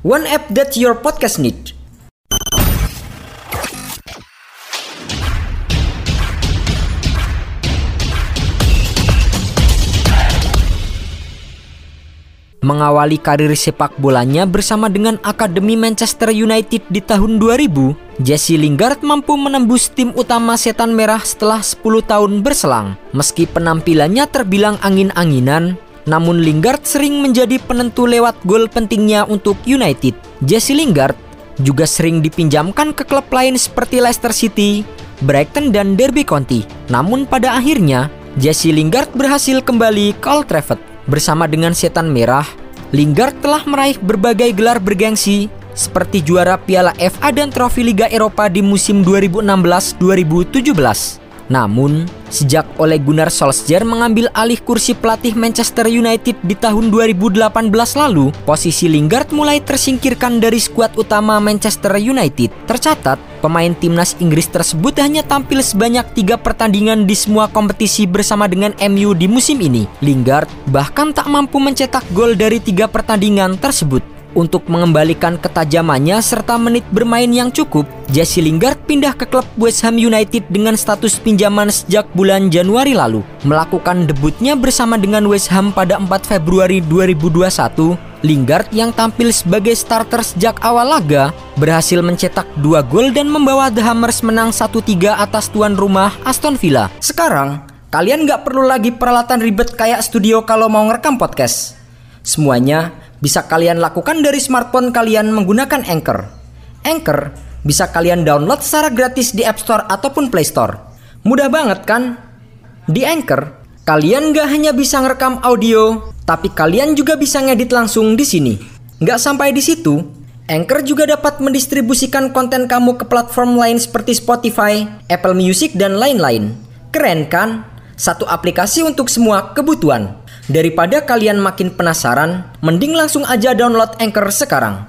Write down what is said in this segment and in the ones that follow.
One app that your podcast need. Mengawali karir sepak bolanya bersama dengan Akademi Manchester United di tahun 2000, Jesse Lingard mampu menembus tim utama Setan Merah setelah 10 tahun berselang. Meski penampilannya terbilang angin-anginan, namun Lingard sering menjadi penentu lewat gol pentingnya untuk United. Jesse Lingard juga sering dipinjamkan ke klub lain seperti Leicester City, Brighton dan Derby County. Namun pada akhirnya, Jesse Lingard berhasil kembali ke Old Trafford. Bersama dengan Setan Merah, Lingard telah meraih berbagai gelar bergengsi seperti juara Piala FA dan trofi Liga Eropa di musim 2016-2017. Namun, sejak Ole Gunnar Solskjaer mengambil alih kursi pelatih Manchester United di tahun 2018 lalu, posisi Lingard mulai tersingkirkan dari skuad utama Manchester United. Tercatat, pemain timnas Inggris tersebut hanya tampil sebanyak tiga pertandingan di semua kompetisi bersama dengan MU di musim ini. Lingard bahkan tak mampu mencetak gol dari tiga pertandingan tersebut. Untuk mengembalikan ketajamannya serta menit bermain yang cukup, Jesse Lingard pindah ke klub West Ham United dengan status pinjaman sejak bulan Januari lalu. Melakukan debutnya bersama dengan West Ham pada 4 Februari 2021, Lingard yang tampil sebagai starter sejak awal laga berhasil mencetak dua gol dan membawa The Hammers menang 1-3 atas tuan rumah Aston Villa. Sekarang, kalian nggak perlu lagi peralatan ribet kayak studio kalau mau ngerekam podcast. Semuanya bisa kalian lakukan dari smartphone kalian menggunakan Anchor. Anchor bisa kalian download secara gratis di App Store ataupun Play Store. Mudah banget kan? Di Anchor, kalian gak hanya bisa ngerekam audio, tapi kalian juga bisa ngedit langsung di sini. Gak sampai di situ, Anchor juga dapat mendistribusikan konten kamu ke platform lain seperti Spotify, Apple Music, dan lain-lain. Keren kan? Satu aplikasi untuk semua kebutuhan. Daripada kalian makin penasaran, mending langsung aja download Anchor sekarang.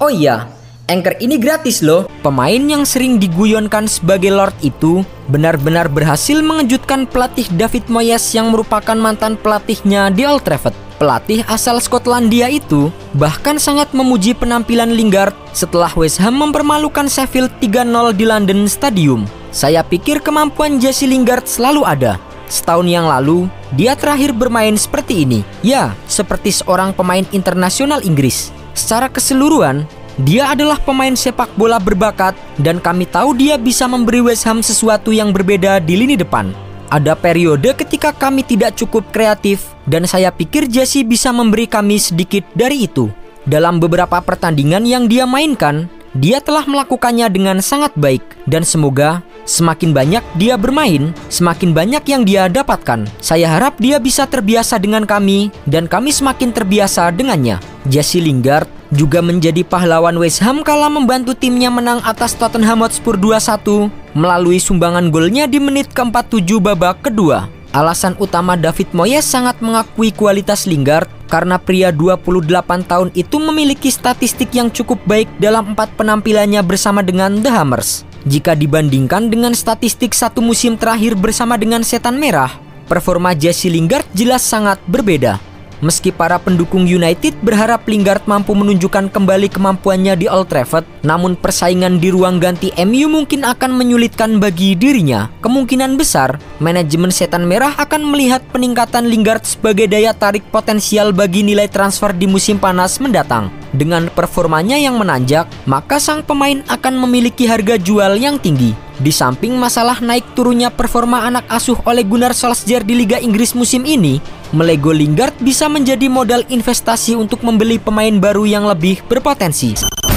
Oh iya, Anchor ini gratis loh. Pemain yang sering diguyonkan sebagai Lord itu benar-benar berhasil mengejutkan pelatih David Moyes yang merupakan mantan pelatihnya di Old Trafford. Pelatih asal Skotlandia itu bahkan sangat memuji penampilan Lingard setelah West Ham mempermalukan Sheffield 3-0 di London Stadium. Saya pikir kemampuan Jesse Lingard selalu ada, Setahun yang lalu, dia terakhir bermain seperti ini. Ya, seperti seorang pemain internasional Inggris. Secara keseluruhan, dia adalah pemain sepak bola berbakat dan kami tahu dia bisa memberi West Ham sesuatu yang berbeda di lini depan. Ada periode ketika kami tidak cukup kreatif dan saya pikir Jesse bisa memberi kami sedikit dari itu. Dalam beberapa pertandingan yang dia mainkan, dia telah melakukannya dengan sangat baik dan semoga semakin banyak dia bermain, semakin banyak yang dia dapatkan. Saya harap dia bisa terbiasa dengan kami dan kami semakin terbiasa dengannya. Jesse Lingard juga menjadi pahlawan West Ham kala membantu timnya menang atas Tottenham Hotspur 2-1 melalui sumbangan golnya di menit ke-47 babak kedua. Alasan utama David Moyes sangat mengakui kualitas Lingard karena pria 28 tahun itu memiliki statistik yang cukup baik dalam empat penampilannya bersama dengan The Hammers. Jika dibandingkan dengan statistik satu musim terakhir bersama dengan Setan Merah, performa Jesse Lingard jelas sangat berbeda. Meski para pendukung United berharap Lingard mampu menunjukkan kembali kemampuannya di Old Trafford, namun persaingan di ruang ganti MU mungkin akan menyulitkan bagi dirinya. Kemungkinan besar, manajemen Setan Merah akan melihat peningkatan Lingard sebagai daya tarik potensial bagi nilai transfer di musim panas mendatang. Dengan performanya yang menanjak, maka sang pemain akan memiliki harga jual yang tinggi. Di samping masalah naik turunnya performa anak asuh oleh Gunnar Solskjaer di Liga Inggris musim ini, Melego Lingard bisa menjadi modal investasi untuk membeli pemain baru yang lebih berpotensi.